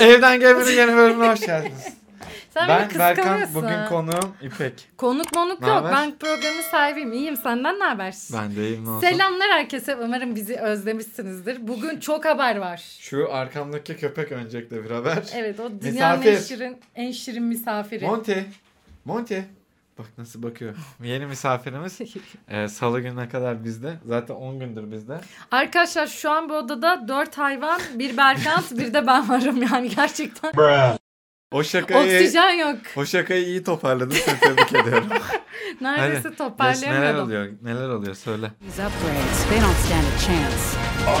Evden Gamer'ın yeni bölümüne hoş geldiniz. Sen ben beni Berkan, bugün konuğum İpek. Konuk monuk Ne yok. haber? Ben programın sahibiyim. İyiyim. Senden ne haber? Ben de iyiyim ne. Selamlar herkese. Umarım bizi özlemişsinizdir. Bugün çok haber var. Şu arkamdaki köpek öncelikle bir haber. Evet o dünyanın Misafir. en şirin, en şirin misafiri. Monty. Monty. Bak nasıl bakıyor. Yeni misafirimiz. Ee, Salı gününe kadar bizde. Zaten 10 gündür bizde. Arkadaşlar şu an bu odada dört hayvan, bir Berkant, bir de ben varım yani gerçekten. O şakayı, Oksijen yok. o şakayı iyi toparladın. Seni tebrik ediyorum. Neredeyse Hadi. Geç, neler toparlayamıyordum. oluyor? Neler oluyor? Söyle. These upgrades, they don't stand a chance.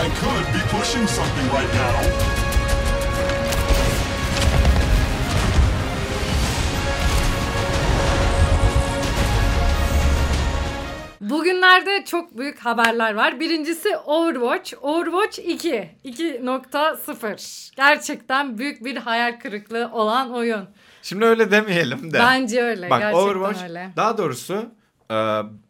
I could be pushing something right now. Bugünlerde çok büyük haberler var. Birincisi Overwatch. Overwatch 2. 2.0. Gerçekten büyük bir hayal kırıklığı olan oyun. Şimdi öyle demeyelim de. Bence öyle. Bak gerçekten Overwatch öyle. daha doğrusu e,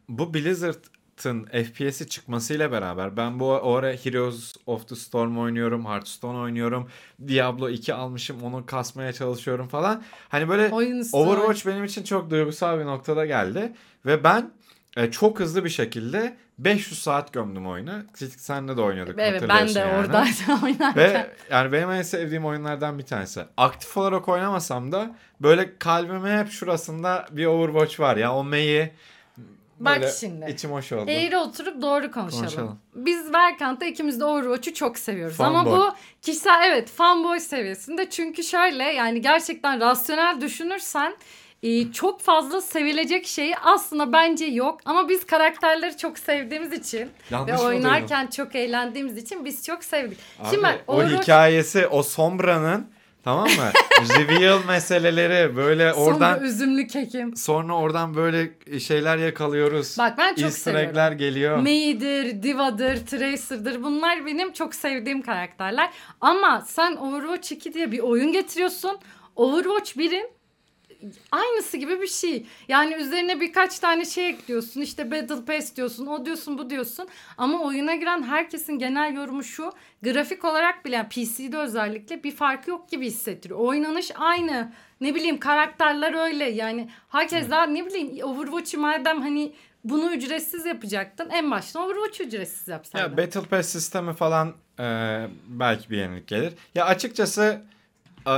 bu Blizzard'ın FPS'i çıkmasıyla beraber ben bu ara Heroes of the Storm oynuyorum, Hearthstone oynuyorum, Diablo 2 almışım onu kasmaya çalışıyorum falan. Hani böyle Oyun Overwatch benim için çok duygusal bir noktada geldi ve ben e, çok hızlı bir şekilde 500 saat gömdüm oyuna. Senle de oynuyorduk Evet ben de yani. oradaydım oynarken. Ve yani benim en sevdiğim oyunlardan bir tanesi. Aktif olarak oynamasam da böyle kalbimin hep şurasında bir Overwatch var ya. O May'i Bak böyle şimdi. içim hoş oldu. Eğri oturup doğru konuşalım. Konuşalım. Biz Berkant'ta ikimiz de Overwatch'u çok seviyoruz. Ama Fanboy. bu kişisel evet fanboy seviyesinde. Çünkü şöyle yani gerçekten rasyonel düşünürsen e, çok fazla sevilecek şeyi aslında bence yok. Ama biz karakterleri çok sevdiğimiz için Yanlış ve oynarken çok eğlendiğimiz için biz çok sevdik. Abi, Şimdi ben o Overwatch- hikayesi o Sombra'nın tamam mı? Reveal meseleleri böyle Sonra oradan üzümlü kekim. sonra oradan böyle şeyler yakalıyoruz. Bak ben çok Easter seviyorum. geliyor. May'dir, Diva'dır, Tracer'dır bunlar benim çok sevdiğim karakterler. Ama sen Overwatch 2 diye bir oyun getiriyorsun. Overwatch 1'in aynısı gibi bir şey. Yani üzerine birkaç tane şey ekliyorsun. İşte Battle Pass diyorsun, o diyorsun, bu diyorsun. Ama oyuna giren herkesin genel yorumu şu. Grafik olarak bile yani PC'de özellikle bir farkı yok gibi hissettiriyor. Oynanış aynı. Ne bileyim karakterler öyle. Yani herkes daha ne bileyim Overwatch'ı madem hani bunu ücretsiz yapacaktın. En baştan Overwatch ücretsiz yapsaydın. Ya Battle Pass sistemi falan e, belki bir yenilik gelir. Ya açıkçası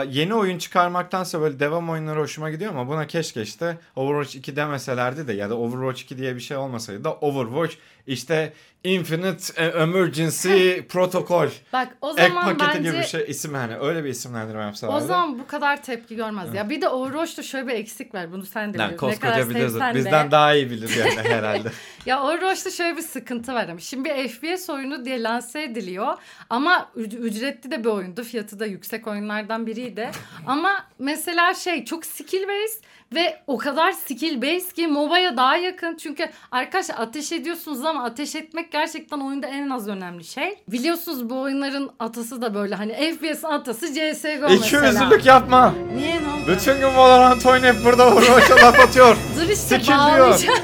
yeni oyun çıkarmaktansa böyle devam oyunları hoşuma gidiyor ama buna keşke işte Overwatch 2 demeselerdi de ya da Overwatch 2 diye bir şey olmasaydı da Overwatch işte Infinite e, Emergency Protocol Bak o ek zaman paketi bence gibi bir şey isim hani öyle bir isimlendirme yapsalardı. o zaman bu kadar tepki görmez. Ya bir de Overwatch'ta şöyle bir eksik var. Bunu sen de Lan biliyorsun. Ne kadar koskoca sevsen de. bizden daha iyi bilir yani herhalde. Ya Overwatch'ta şöyle bir sıkıntı var ama. Şimdi bir FPS oyunu diye lanse ediliyor. Ama üc- ücretli de bir oyundu. Fiyatı da yüksek oyunlardan biriydi. ama mesela şey çok skill based ve o kadar skill based ki MOBA'ya daha yakın. Çünkü arkadaşlar ateş ediyorsunuz ama ateş etmek gerçekten oyunda en az önemli şey. Biliyorsunuz bu oyunların atası da böyle hani FPS'in atası CSGO İki mesela. yüzlülük yapma. Niye ne oldu? Bütün gün Valorant oynayıp burada Overwatch'a laf atıyor. Dur işte Skill diyor. bağlayacağım.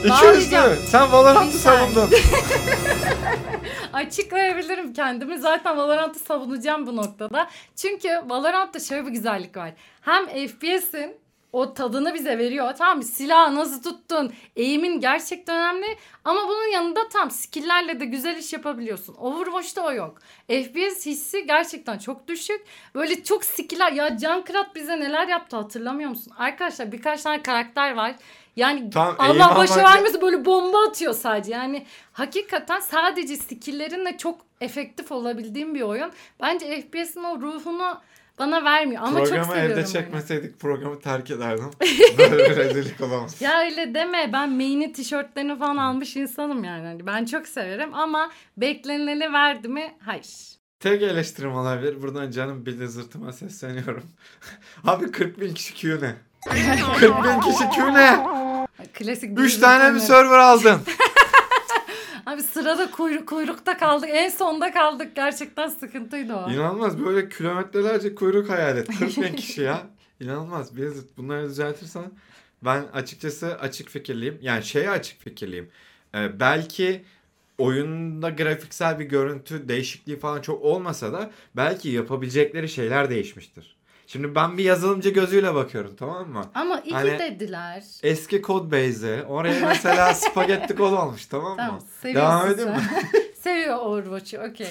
İki Bağlayacağım. yüzlü. Sen Valorant'ı savundun. Açıklayabilirim kendimi. Zaten Valorant'ı savunacağım bu noktada. Çünkü Valorant'ta şöyle bir güzellik var. Hem FPS'in o tadını bize veriyor. Tamam mı? Silahı nasıl tuttun? Eğimin gerçekten önemli. Ama bunun yanında tam skill'lerle de güzel iş yapabiliyorsun. Overwatch'ta o yok. FPS hissi gerçekten çok düşük. Böyle çok skill'ler. Ya Junkrat bize neler yaptı hatırlamıyor musun? Arkadaşlar birkaç tane karakter var. Yani eğim Allah başa almak- vermesin böyle bomba atıyor sadece. Yani hakikaten sadece skill'lerinle çok efektif olabildiğim bir oyun. Bence FPS'in o ruhunu bana vermiyor ama çok Programı seviyorum evde oyunu. çekmeseydik programı terk ederdim. Böyle bir rezillik olamaz. Ya öyle deme ben main'in tişörtlerini falan almış insanım yani. Hani ben çok severim ama beklenileni verdi mi? Hayır. Tek eleştirim olabilir. Buradan canım Blizzard'ıma sesleniyorum. Abi 40 bin kişi Q ne? 40 bin kişi Q ne? Klasik 3 bir tane mi server aldın? Abi sırada kuyruk, kuyrukta kaldık. En sonda kaldık. Gerçekten sıkıntıydı o. İnanılmaz böyle kilometrelerce kuyruk hayal et. 40 bin kişi ya. İnanılmaz Blizzard bunları düzeltirsen ben açıkçası açık fikirliyim. Yani şeye açık fikirliyim. Ee, belki oyunda grafiksel bir görüntü değişikliği falan çok olmasa da belki yapabilecekleri şeyler değişmiştir. Şimdi ben bir yazılımcı gözüyle bakıyorum tamam mı? Ama iyi Hani- dediler. Eski kod base'i oraya mesela spagetti kod olmuş tamam mı? Tamam Devam seviyorsun edeyim mi? Seviyor Overwatch'u okey.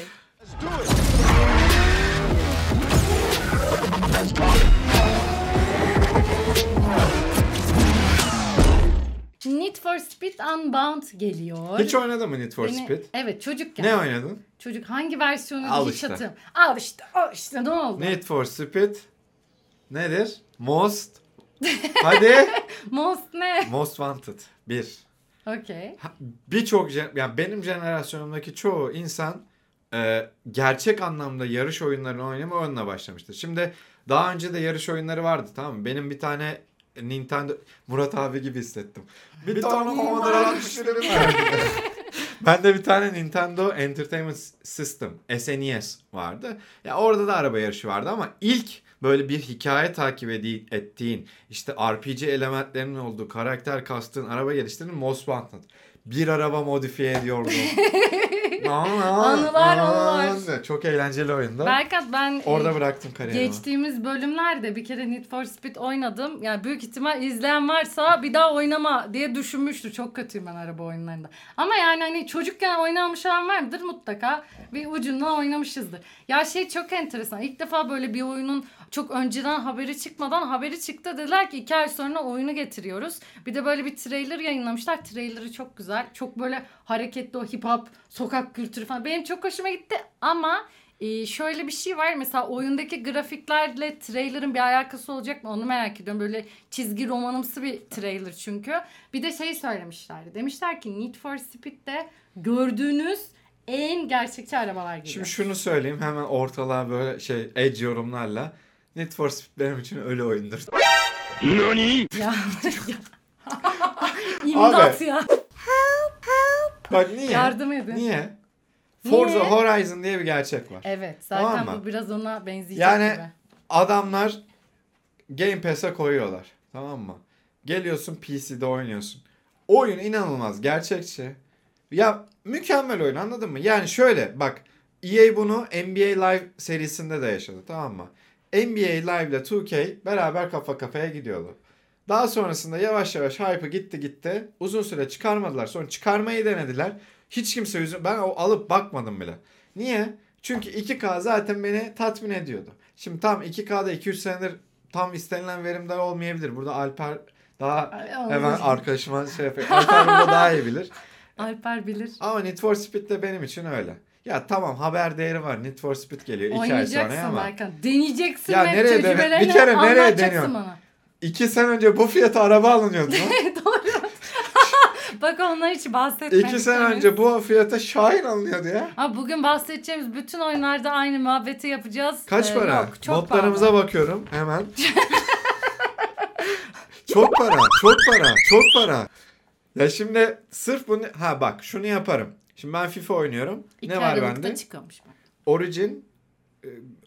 Need for Speed Unbound geliyor. Hiç oynadın mı Need for Beni- Speed? Evet çocukken. Ne oynadın? Çocuk hangi versiyonu Al hiç işte. hatırlamıyorum. Al işte. Al işte ne oldu? Need for Speed nedir? Most Hadi. Most ne? Most Wanted 1. Okey. Birçok yani benim jenerasyonumdaki çoğu insan e, gerçek anlamda yarış oyunlarını oynamaya onunla başlamıştır. Şimdi daha önce de yarış oyunları vardı tamam mı? Benim bir tane Nintendo Murat abi gibi hissettim. Bir, tane Commodore 64'üm vardı. Bende bir tane Nintendo Entertainment System SNES vardı. Ya orada da araba yarışı vardı ama ilk böyle bir hikaye takip ettiğin, işte RPG elementlerinin olduğu, karakter kastığın, araba geliştirdiğin Most Wanted. Bir araba modifiye ediyordum. Anılar, anılar. Çok eğlenceli oyunda. Berkat ben Orada e, bıraktım kariyerimi. geçtiğimiz bölümlerde bir kere Need for Speed oynadım. Yani büyük ihtimal izleyen varsa bir daha oynama diye düşünmüştü. Çok kötüyüm ben araba oyunlarında. Ama yani hani çocukken oynamış olan vardır mutlaka bir ucundan oynamışızdır. Ya şey çok enteresan. İlk defa böyle bir oyunun çok önceden haberi çıkmadan haberi çıktı. Dediler ki iki ay sonra oyunu getiriyoruz. Bir de böyle bir trailer yayınlamışlar. Trailer'ı çok güzel. Çok böyle hareketli o hip hop, sokak kültürü falan. Benim çok hoşuma gitti ama ee, şöyle bir şey var mesela oyundaki grafiklerle trailer'ın bir alakası olacak mı onu merak ediyorum. Böyle çizgi romanımsı bir trailer çünkü. Bir de şey söylemişlerdi. Demişler ki Need for Speed'de gördüğünüz en gerçekçi arabalar gibi. Şimdi şunu söyleyeyim hemen ortalığa böyle şey edge yorumlarla. Need for Speed benim için ölü oyundur. Ya. İmdat Abi. ya. Bak niye? Yardım edin. Niye? Forza Niye? Horizon diye bir gerçek var. Evet zaten Tamam bu biraz ona benzeyecek Yani gibi. adamlar Game Pass'e koyuyorlar. Tamam mı? Geliyorsun PC'de oynuyorsun. Oyun inanılmaz gerçekçi. Ya mükemmel oyun anladın mı? Yani şöyle bak EA bunu NBA Live serisinde de yaşadı tamam mı? NBA Live ile 2K beraber kafa kafaya gidiyordu. Daha sonrasında yavaş yavaş hype'ı gitti gitti. Uzun süre çıkarmadılar. Sonra çıkarmayı denediler. Hiç kimse yüzü... Ben o alıp bakmadım bile. Niye? Çünkü 2K zaten beni tatmin ediyordu. Şimdi tam 2K'da 2-3 senedir tam istenilen verimde olmayabilir. Burada Alper daha Ay, hemen arkadaşıma şey yapıyor. Alper burada daha iyi bilir. Alper bilir. Ama Need for Speed de benim için öyle. Ya tamam haber değeri var. Need for Speed geliyor 2 ay sonra Oynayacaksın ama. Berkan. Deneyeceksin Ya nereye dene- bir kere nereye deniyorsun? bana. 2 sene önce bu fiyata araba alınıyordu. lan. Bak onlar hiç bahsetmek 2 sene önce bu fiyata Şahin alınıyordu ya. Ha, bugün bahsedeceğimiz bütün oyunlarda aynı muhabbeti yapacağız. Kaç Ee, para? Yok, çok Notlarımıza pahalı. bakıyorum hemen. çok para, çok para, çok para. Ya şimdi sırf bunu... Ha bak şunu yaparım. Şimdi ben FIFA oynuyorum. İki ne var bende? çıkıyormuş bak. Origin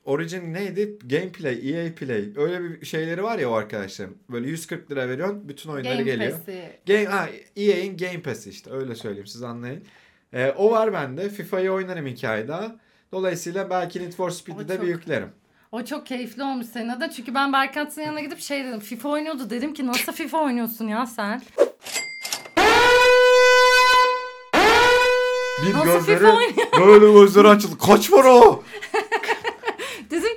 Origin neydi? Gameplay, EA Play. Öyle bir şeyleri var ya o arkadaşlarım. Böyle 140 lira veriyorsun. Bütün oyunları Game geliyor. Pass'i. Game, ha, EA'in Game Pass'i işte. Öyle söyleyeyim siz anlayın. E, o var bende. FIFA'yı oynarım hikaye daha. Dolayısıyla belki Need for Speed'i de çok- bir yüklerim. O çok keyifli olmuş senin adına. Çünkü ben Berkant'ın yanına gidip şey dedim. FIFA oynuyordu. Dedim ki nasıl FIFA oynuyorsun ya sen? Bir Nasıl gözleri FIFA oynuyor? böyle gözleri açıldı. Kaç para o?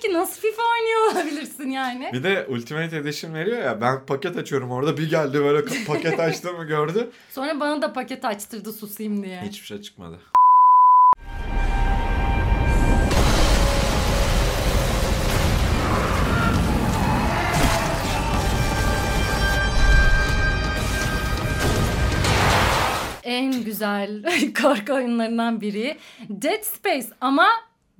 Ki nasıl FIFA oynuyor olabilirsin yani. Bir de Ultimate Edition veriyor ya. Ben paket açıyorum orada. Bir geldi böyle paket açtığımı gördü. Sonra bana da paket açtırdı susayım diye. Hiçbir şey çıkmadı. En güzel korku oyunlarından biri. Dead Space ama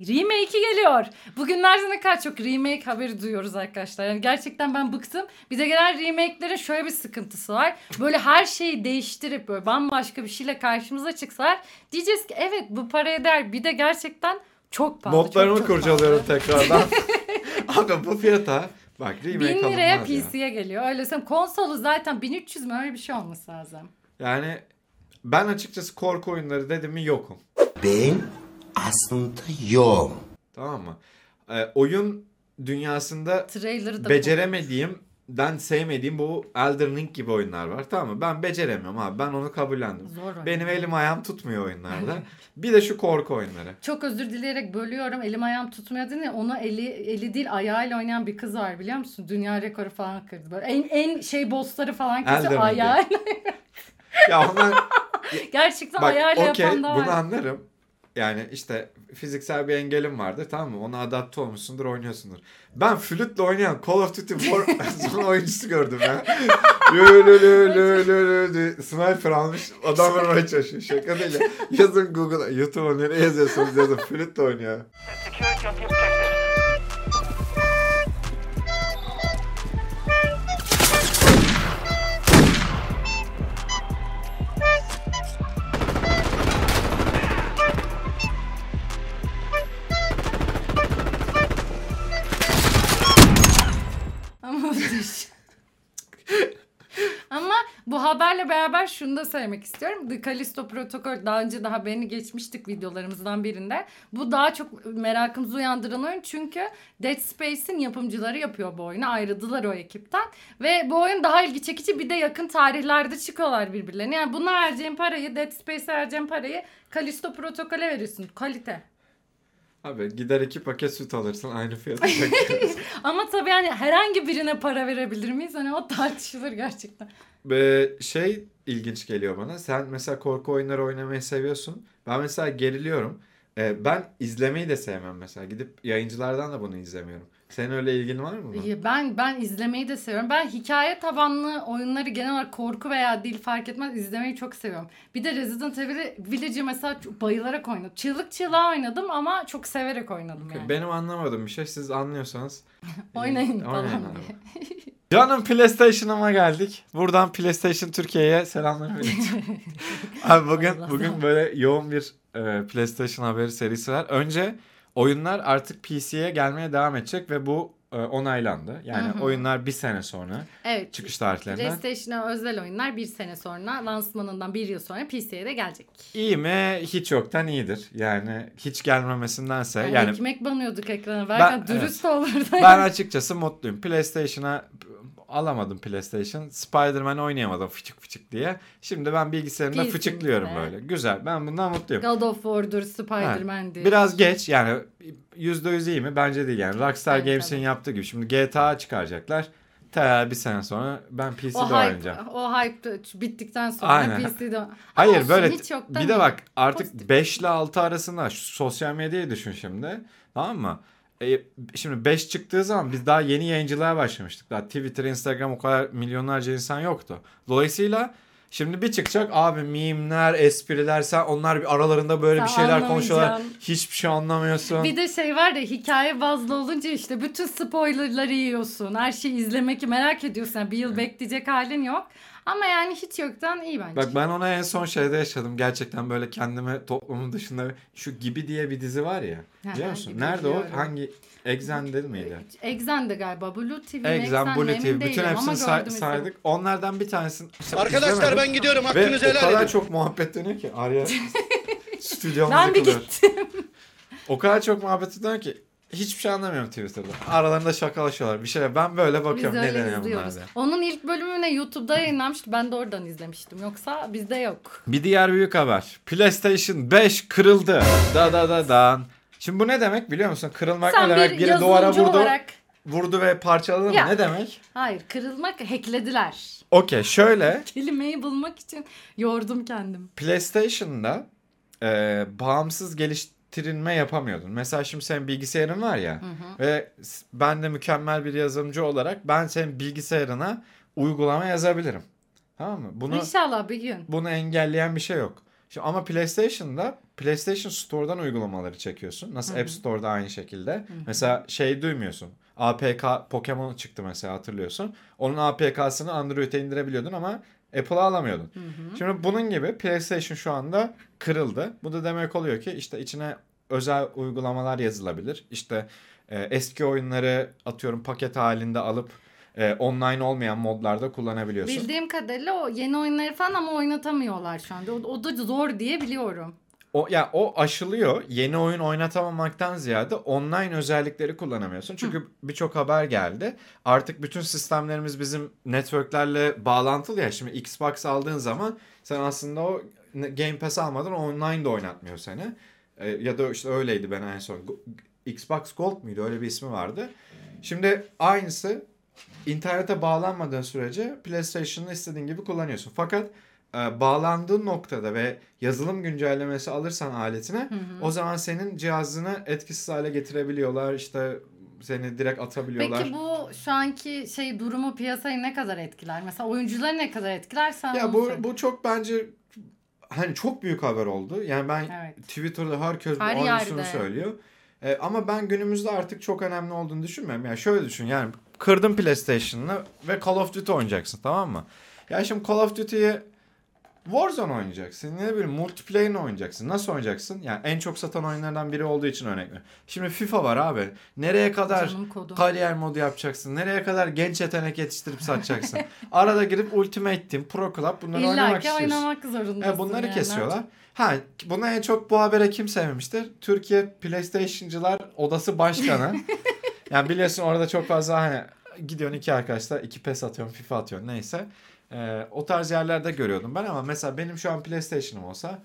Remake'i geliyor. Bugünlerde ne kadar çok remake haberi duyuyoruz arkadaşlar. Yani gerçekten ben bıktım. Bir de gelen remake'lerin şöyle bir sıkıntısı var. Böyle her şeyi değiştirip böyle bambaşka bir şeyle karşımıza çıksalar diyeceğiz ki evet bu para eder. Bir de gerçekten çok pahalı. Notlarımı kurcalıyorum tekrardan. Abi bu fiyata bak remake 1000 liraya. PC'ye geliyor. Öyle söyleyeyim. Konsolu zaten 1300 mü öyle bir şey olması lazım. Yani ben açıkçası korku oyunları dedim mi yokum. Ben aslında yoğum. Tamam mı? Ee, oyun dünyasında beceremediğim den sevmediğim bu Elden Ring gibi oyunlar var. Tamam mı? Ben beceremiyorum abi. Ben onu kabullendim. Zor oyun. Benim elim ayağım tutmuyor oyunlarda. bir de şu korku oyunları. Çok özür dileyerek bölüyorum. Elim ayağım tutmuyor değil mi? Ona eli eli değil ayağıyla oynayan bir kız var biliyor musun? Dünya rekoru falan kırdı. Böyle en en şey bossları falan Ring'de. ayağıyla. Ya onlar Gerçekten bak ayağıyla okey yapan da bunu var. anlarım. Yani işte fiziksel bir engelim vardır tamam mı? Ona adapte olmuşsundur oynuyorsundur. Ben flütle oynayan Call of Duty Warzone oyuncusu gördüm ya. Lö lö lö lö lö diye Sniper almış adam vurmaya çalışıyor. Şaka değil ya. Yazın Google'a YouTube'a nereye yazıyorsunuz yazın flütle oynuyor. Beraber şunu da söylemek istiyorum. The Callisto Protocol daha önce de haberini geçmiştik videolarımızdan birinde. Bu daha çok merakımızı uyandıran oyun çünkü Dead Space'in yapımcıları yapıyor bu oyunu. Ayrıldılar o ekipten. Ve bu oyun daha ilgi çekici bir de yakın tarihlerde çıkıyorlar birbirlerine. Yani buna vereceğin parayı Dead Space'e vereceğin parayı Callisto Protocol'e veriyorsun. Kalite. Abi gider iki paket süt alırsın aynı fiyata. Ama tabii yani herhangi birine para verebilir miyiz? Hani o tartışılır gerçekten. Ve şey ilginç geliyor bana. Sen mesela korku oyunları oynamayı seviyorsun. Ben mesela geriliyorum. Ee, ben izlemeyi de sevmem mesela. Gidip yayıncılardan da bunu izlemiyorum. Senin öyle ilgin var mı buna? Ben ben izlemeyi de seviyorum. Ben hikaye tabanlı oyunları genel olarak korku veya dil fark etmez izlemeyi çok seviyorum. Bir de Resident Evil Village'i mesela bayılarak oynadım. Çığlık çığlığa oynadım ama çok severek oynadım yani. Benim anlamadığım bir şey. Siz anlıyorsanız. Oynayın e, falan oynayın diye. Canım PlayStation'ıma geldik. Buradan PlayStation Türkiye'ye selamlar iletiyorum. Abi bugün Allah bugün böyle yoğun bir e, PlayStation haberi serisi var. Önce oyunlar artık PC'ye gelmeye devam edecek ve bu e, onaylandı. Yani oyunlar bir sene sonra Evet. çıkış tarihlerinden. PlayStation'a özel oyunlar bir sene sonra lansmanından bir yıl sonra PC'ye de gelecek. İyi mi? Hiç yoktan iyidir. Yani hiç gelmemesindense. Yani, Yani, ekmek banıyorduk ekrana. Belki Ben- dürüst olurdu. ben açıkçası mutluyum. PlayStation'a alamadım PlayStation. Spider-Man oynayamadım fıçık fıçık diye. Şimdi ben bilgisayarımda PC'mde. fıçıklıyorum böyle. Güzel. Ben bundan mutluyum. God of War'dur, Spider-Man'dir. Biraz geç yani %100 iyi mi? Bence değil yani. Rockstar Evet, Games'in tabii. yaptığı gibi. Şimdi GTA çıkaracaklar. Ta bir sene sonra ben PC'de o hype, oynayacağım. o hype bir sonra Aynen. PC'de. Hayır olsun, böyle hiç bir de bak artık Pozitif. 5 ile 6 arasında şu sosyal medyayı düşün şimdi. Tamam mı? E, şimdi 5 çıktığı zaman biz daha yeni yayıncılığa başlamıştık. Daha Twitter, Instagram o kadar milyonlarca insan yoktu. Dolayısıyla şimdi bir çıkacak abi mimler, espriler sen onlar bir aralarında böyle Sen bir şeyler konuşuyorlar. Hiçbir şey anlamıyorsun. Bir de şey var ya hikaye bazlı olunca işte bütün spoilerları yiyorsun. Her şeyi izlemek merak ediyorsun. Yani bir yıl bekleyecek halin yok. Ama yani hiç yoktan iyi bence. Bak ben ona en son şeyde yaşadım. Gerçekten böyle kendime toplumun dışında şu gibi diye bir dizi var ya. Ha, Biliyor musun? Gibi Nerede biliyorum. o? Hangi? Exxen değil miydi? Exxen'de galiba. Blue TV, Exxen, Blue TV. Bütün hepsini say- saydık. Onlardan bir tanesini Arkadaşlar izlemedim. ben gidiyorum. Ve Hakkınızı o helal kadar edin. çok muhabbet dönüyor ki Arya stüdyomuz Ben bir gittim. O kadar çok muhabbet dönüyor ki hiçbir şey anlamıyorum Twitter'da. Aralarında şakalaşıyorlar. Bir şeyler. Ben böyle Biz bakıyorum ne öyle deniyor bunlar izliyoruz. diye. Onun ilk bölümüne YouTube'da yayınlanmıştı. Ben de oradan izlemiştim. Yoksa bizde yok. Bir diğer büyük haber. PlayStation 5 kırıldı. Da da da dan. Şimdi bu ne demek biliyor musun? Kırılmak Sen ne demek? bir Biri duvara vurdu, olarak... vurdu ve parçaladı mı? Ya. Ne demek? Hayır kırılmak hacklediler. Okey şöyle. Kelimeyi bulmak için yordum kendim. PlayStation'da e, bağımsız geliştirilme yapamıyordun. Mesela şimdi senin bilgisayarın var ya ve s- ben de mükemmel bir yazılımcı olarak ben senin bilgisayarına uygulama yazabilirim. Tamam mı? Bunu İnşallah bir gün. bunu engelleyen bir şey yok. Şimdi ama PlayStation'da PlayStation Store'dan uygulamaları çekiyorsun. Nasıl App Store'da aynı şekilde. Mesela şey duymuyorsun. APK Pokemon çıktı mesela hatırlıyorsun. Onun APK'sını Android'e indirebiliyordun ama Apple'a alamıyordun. Şimdi bunun gibi PlayStation şu anda kırıldı. Bu da demek oluyor ki işte içine özel uygulamalar yazılabilir. İşte e, eski oyunları atıyorum paket halinde alıp e, online olmayan modlarda kullanabiliyorsun. Bildiğim kadarıyla o yeni oyunları falan ama oynatamıyorlar şu anda. O, o da zor diye biliyorum. O ya o aşılıyor. Yeni oyun oynatamamaktan ziyade online özellikleri kullanamıyorsun. Çünkü birçok haber geldi. Artık bütün sistemlerimiz bizim networklerle bağlantılı ya. Şimdi Xbox aldığın zaman sen aslında o Game Pass almadan online de oynatmıyor seni. E, ya da işte öyleydi ben en son. Xbox Gold muydu? Öyle bir ismi vardı. Şimdi aynısı internete bağlanmadığın sürece PlayStation'ı istediğin gibi kullanıyorsun. Fakat e, bağlandığın noktada ve yazılım güncellemesi alırsan aletine o zaman senin cihazını etkisiz hale getirebiliyorlar. İşte seni direkt atabiliyorlar. Peki bu şu anki şey durumu piyasayı ne kadar etkiler? Mesela oyuncuları ne kadar etkiler? Sen ya bu söyle. bu çok bence hani çok büyük haber oldu. Yani ben Evet. Twitter'da herkes Her aynısını yerde. söylüyor. E, ama ben günümüzde artık çok önemli olduğunu düşünmüyorum. Yani şöyle düşün yani kırdın PlayStation'ını ve Call of Duty oynayacaksın tamam mı? Ya şimdi Call of Duty'yi Warzone oynayacaksın. Ne bileyim multiplayer oynayacaksın. Nasıl oynayacaksın? Yani en çok satan oyunlardan biri olduğu için örnek ver. Şimdi FIFA var abi. Nereye kadar kariyer modu yapacaksın? Nereye kadar genç yetenek yetiştirip satacaksın? Arada girip Ultimate Team, Pro Club bunları İlla oynamak istiyorsun. oynamak zorundasın. E bunları yani. kesiyorlar. Ha buna en çok bu habere kim sevmemiştir? Türkiye PlayStation'cılar Odası Başkanı. yani biliyorsun orada çok fazla hani gidiyorsun iki arkadaşlar iki PES atıyorsun FIFA atıyorsun neyse. Ee, o tarz yerlerde görüyordum ben ama mesela benim şu an PlayStation'ım olsa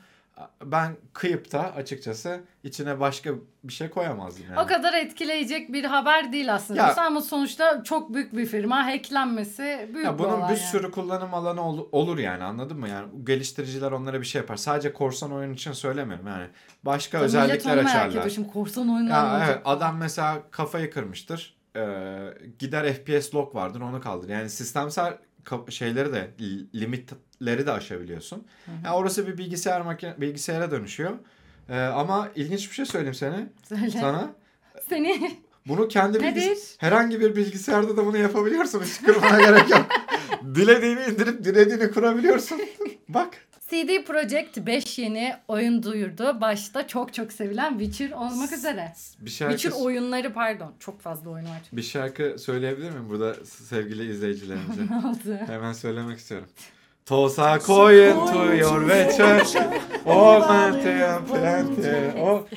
ben kıyıp da açıkçası içine başka bir şey koyamazdım yani. O kadar etkileyecek bir haber değil aslında. Ya- ama sonuçta çok büyük bir firma. Hacklenmesi büyük Ya bir bunun bir yani. sürü kullanım alanı ol- olur yani anladın mı? Yani geliştiriciler onlara bir şey yapar. Sadece korsan oyun için söylemiyorum yani. Başka Tabii özellikler açarlar. ediyor. Şimdi korsan oyunlar Ya evet adam mesela kafayı kırmıştır. Ee, gider FPS lock vardır onu kaldır. Yani sistemsel şeyleri de li- limitleri de aşabiliyorsun. Yani orası bir bilgisayar makine bilgisayara dönüşüyor. Ee, ama ilginç bir şey söyleyeyim seni Söyle. sana. Seni Bunu kendi bilgis- herhangi bir bilgisayarda da bunu yapabiliyorsun. Hiç kırmana gerek yok. Dilediğini indirip dilediğini kurabiliyorsun. Bak. CD Projekt 5 yeni oyun duyurdu. Başta çok çok sevilen Witcher olmak üzere. Bir şarkı, Witcher oyunları pardon. Çok fazla oyun var. bir şarkı söyleyebilir miyim burada sevgili izleyicilerimize? Ne oldu? Hemen söylemek istiyorum. Tosa koyun to your veçer. O mante plenty. O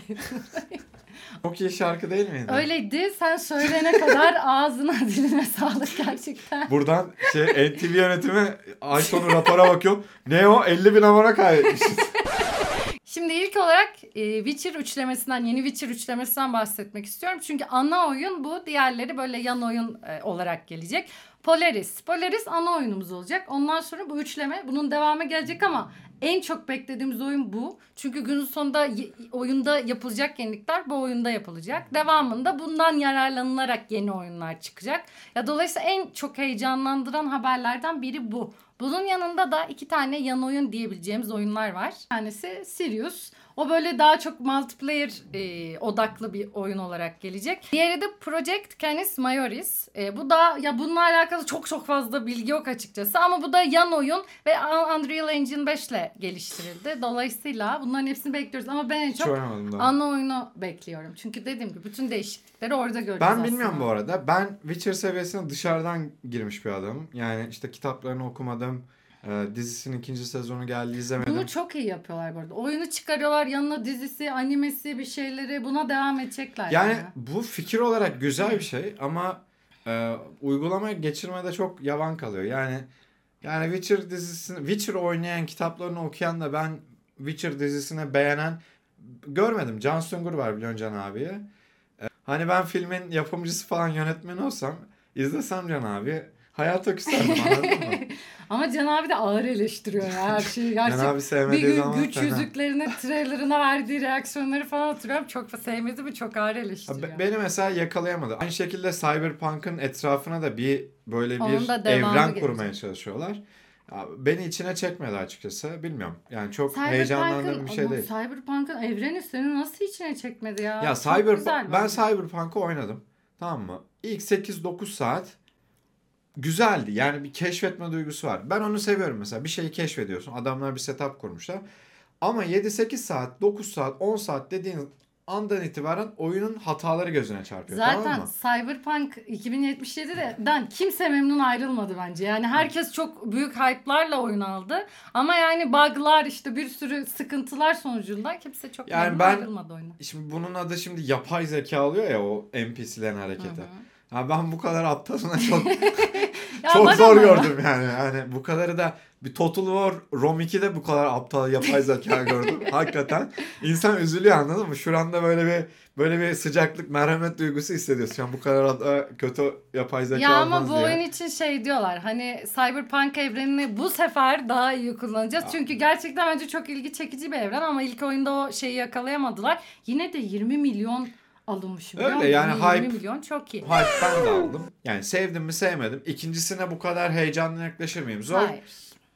çok iyi şarkı değil miydi? Öyleydi. Sen söyleyene kadar ağzına diline sağlık gerçekten. Buradan şey NTV yönetimi ay sonu rapora bakıyor. Ne o? 50 bin abone kaybetmişiz. Şimdi ilk olarak e, Witcher üçlemesinden, yeni Witcher üçlemesinden bahsetmek istiyorum. Çünkü ana oyun bu. Diğerleri böyle yan oyun e, olarak gelecek. Polaris. Polaris ana oyunumuz olacak. Ondan sonra bu üçleme bunun devamı gelecek ama en çok beklediğimiz oyun bu. Çünkü günün sonunda oyunda yapılacak yenilikler bu oyunda yapılacak. Devamında bundan yararlanılarak yeni oyunlar çıkacak. Ya dolayısıyla en çok heyecanlandıran haberlerden biri bu. Bunun yanında da iki tane yan oyun diyebileceğimiz oyunlar var. Bir tanesi Sirius. O böyle daha çok multiplayer e, odaklı bir oyun olarak gelecek. Diğeri de Project Canis Majoris. E, bu da ya bununla alakalı çok çok fazla bilgi yok açıkçası ama bu da yan oyun ve Unreal Engine 5 ile geliştirildi. Dolayısıyla bunların hepsini bekliyoruz ama ben en Hiç çok ana oyunu bekliyorum. Çünkü dediğim gibi bütün değişiklikleri orada göreceğiz Ben bilmiyorum aslında. bu arada. Ben Witcher seviyesine dışarıdan girmiş bir adamım. Yani işte kitaplarını okumadım. Ee, dizisinin ikinci sezonu geldi izlemedim. Bunu çok iyi yapıyorlar bu arada. Oyunu çıkarıyorlar yanına dizisi, animesi bir şeyleri buna devam edecekler. Yani yani. bu fikir olarak güzel bir şey ama e, uygulamaya geçirmede çok yavan kalıyor. Yani yani Witcher dizisini Witcher oynayan kitaplarını okuyan da ben Witcher dizisini beğenen görmedim. Can Sungur var biliyorsun Can abiye. E, hani ben filmin yapımcısı falan yönetmeni olsam izlesem Can abi hayata küserdim anladın mı? Ama Can abi de ağır eleştiriyor ya her şeyi. Can Gerçekten abi bir sevmediği gün zaman güç fena. yüzüklerine, trailerına verdiği reaksiyonları falan hatırlıyorum. Çok sevmedi mi çok ağır eleştiriyor. be- Beni mesela yakalayamadı. Aynı şekilde Cyberpunk'ın etrafına da bir böyle bir evren kurmaya çalışıyorlar. Ya, beni içine çekmedi açıkçası. Bilmiyorum. Yani çok heyecanlandığım bir şey değil. Cyberpunk'ın evreni seni nasıl içine çekmedi ya? Ya Çok Cyberpunk ben. Cyberpunk'ı oynadım. Tamam mı? İlk 8-9 saat güzeldi. Yani bir keşfetme duygusu var. Ben onu seviyorum mesela. Bir şeyi keşfediyorsun. Adamlar bir setup kurmuşlar. Ama 7-8 saat, 9 saat, 10 saat dediğin andan itibaren oyunun hataları gözüne çarpıyor. tamam Zaten mı? Cyberpunk 2077'den kimse memnun ayrılmadı bence. Yani herkes çok büyük hype'larla oyun aldı. Ama yani bug'lar işte bir sürü sıkıntılar sonucunda kimse çok Yani memnun ben- ayrılmadı oyuna. Şimdi bunun adı şimdi yapay zeka oluyor ya o NPC'lerin hareketi. Ya ben bu kadar aptalına çok Ya çok zor ya. gördüm yani. Yani bu kadarı da bir Total War Rom 2'de bu kadar aptal yapay zeka gördüm. Hakikaten insan üzülüyor anladın mı? Şuranda böyle bir böyle bir sıcaklık, merhamet duygusu hissediyorsun. Yani bu kadar da kötü yapay zeka Ya ama bu diye. oyun için şey diyorlar hani Cyberpunk evrenini bu sefer daha iyi kullanacağız. Çünkü gerçekten bence çok ilgi çekici bir evren ama ilk oyunda o şeyi yakalayamadılar. Yine de 20 milyon alınmış. biliyor Öyle musun? yani 20 hype- milyon çok iyi. Hype ben de aldım. Yani sevdim mi sevmedim. İkincisine bu kadar heyecanla yaklaşır mıyım? Zor. Hayır.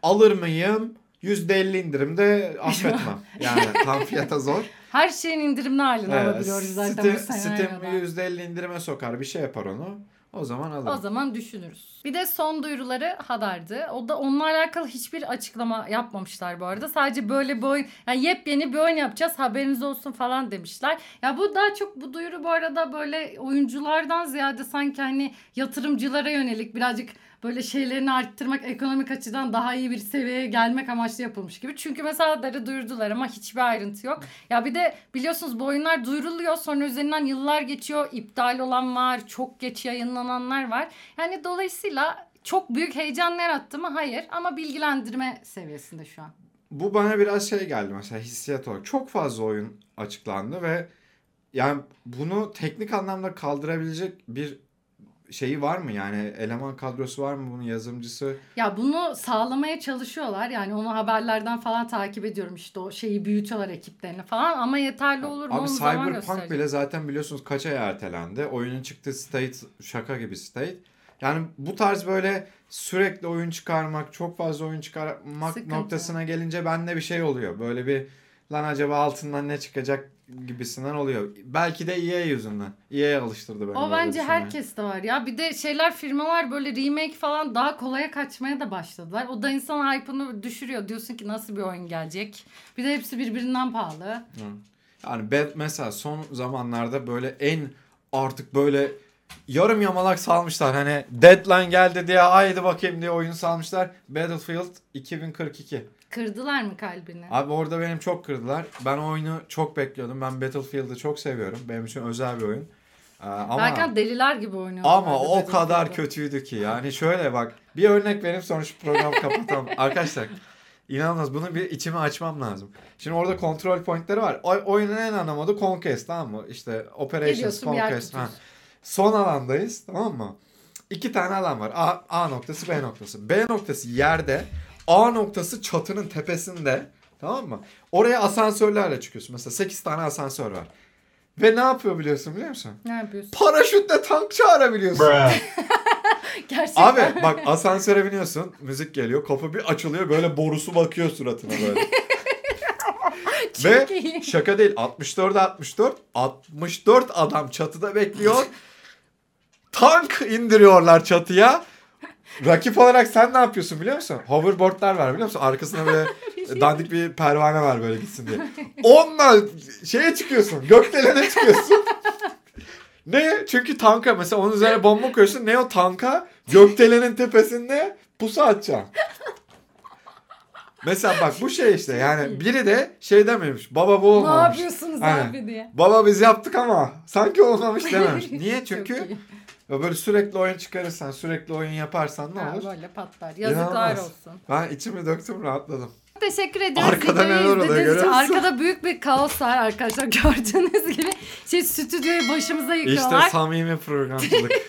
Alır mıyım? %50 indirimde affetmem. Yani tam fiyata zor. Her şeyin indirimli halini Evet, alabiliyoruz zaten Steam, bu senaryoda. Steam %50 indirime sokar bir şey yapar onu. O zaman alırım. O zaman düşünürüz. Bir de son duyuruları Hadar'dı. O da onunla alakalı hiçbir açıklama yapmamışlar bu arada. Sadece böyle bir oyun, yani yepyeni bir oyun yapacağız haberiniz olsun falan demişler. Ya bu daha çok bu duyuru bu arada böyle oyunculardan ziyade sanki hani yatırımcılara yönelik birazcık böyle şeylerini arttırmak ekonomik açıdan daha iyi bir seviyeye gelmek amaçlı yapılmış gibi. Çünkü mesela Hadar'ı duyurdular ama hiçbir ayrıntı yok. Ya bir de biliyorsunuz bu oyunlar duyuruluyor sonra üzerinden yıllar geçiyor. iptal olan var, çok geç yayınlananlar var. Yani dolayısıyla çok büyük heyecan yarattı mı? Hayır ama bilgilendirme seviyesinde şu an. Bu bana biraz şey geldi mesela hissiyat olarak. Çok fazla oyun açıklandı ve yani bunu teknik anlamda kaldırabilecek bir şeyi var mı? Yani eleman kadrosu var mı bunun yazımcısı? Ya bunu sağlamaya çalışıyorlar. Yani onu haberlerden falan takip ediyorum işte o şeyi büyütüyorlar ekiplerini falan ama yeterli olur mu Abi Cyberpunk bile zaten biliyorsunuz kaç ay ertelendi. Oyunun çıktığı state şaka gibi state. Yani bu tarz böyle sürekli oyun çıkarmak, çok fazla oyun çıkarmak Sıkıntı. noktasına gelince bende bir şey oluyor. Böyle bir lan acaba altından ne çıkacak gibisinden oluyor. Belki de EA yüzünden. EA alıştırdı beni. O bence düşünmeye. herkes de var ya. Bir de şeyler firmalar böyle remake falan daha kolaya kaçmaya da başladılar. O da insan hype'ını düşürüyor. Diyorsun ki nasıl bir oyun gelecek. Bir de hepsi birbirinden pahalı. Yani Bad mesela son zamanlarda böyle en artık böyle yarım yamalak salmışlar. Hani deadline geldi diye haydi bakayım diye oyun salmışlar. Battlefield 2042. Kırdılar mı kalbini? Abi orada benim çok kırdılar. Ben o oyunu çok bekliyordum. Ben Battlefield'ı çok seviyorum. Benim için özel bir oyun. Ee, ama Belki deliler gibi oynuyorlar. ama o kadar kötüydü ki. Yani şöyle bak. Bir örnek vereyim sonra şu programı kapatalım. Arkadaşlar inanılmaz. Bunu bir içime açmam lazım. Şimdi orada kontrol pointleri var. O, oyunun en ana modu Conquest tamam mı? İşte Operations Geliyorsun, Conquest. Ha. Son alandayız tamam mı? İki tane alan var. A, A noktası B noktası. B noktası yerde. A noktası çatının tepesinde. Tamam mı? Oraya asansörlerle çıkıyorsun. Mesela 8 tane asansör var. Ve ne yapıyor biliyorsun biliyor musun? Ne yapıyorsun? Paraşütle tank çağırabiliyorsun. Gerçekten. Abi bak asansöre biniyorsun. Müzik geliyor. Kapı bir açılıyor. Böyle borusu bakıyor suratına böyle. Ve iyi. şaka değil 64'e 64 64 adam çatıda bekliyor. Tank indiriyorlar çatıya. Rakip olarak sen ne yapıyorsun biliyor musun? Hoverboardlar var biliyor musun? Arkasına böyle dandik bir pervane var böyle gitsin diye. Onunla şeye çıkıyorsun. Gökdelene çıkıyorsun. ne? Çünkü tanka mesela onun üzerine bomba koyuyorsun. Ne o tanka? Gökdelenin tepesinde pusu atacaksın. Mesela bak bu şey işte yani biri de şey dememiş. Baba bu Ne olmamış. yapıyorsunuz Aynen. abi diye. Baba biz yaptık ama sanki olmamış dememiş. Niye? Çünkü böyle sürekli oyun çıkarırsan, sürekli oyun yaparsan ne Ha, olur? böyle patlar. Yazıklar İnanılmaz. olsun. Ben içimi döktüm rahatladım. Teşekkür ediyoruz. Arkada neler oluyor, görüyor musun? Arkada büyük bir kaos var arkadaşlar gördüğünüz gibi. Şey stüdyoyu başımıza yıkıyorlar. İşte samimi programcılık.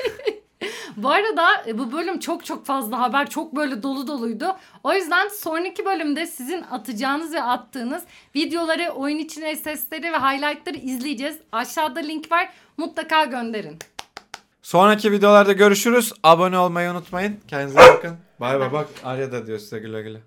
Bu arada e, bu bölüm çok çok fazla haber çok böyle dolu doluydu. O yüzden sonraki bölümde sizin atacağınız ve attığınız videoları, oyun içine sesleri ve highlightları izleyeceğiz. Aşağıda link var. Mutlaka gönderin. Sonraki videolarda görüşürüz. Abone olmayı unutmayın. Kendinize bakın. Bay bay bak. Arya da diyor size güle güle.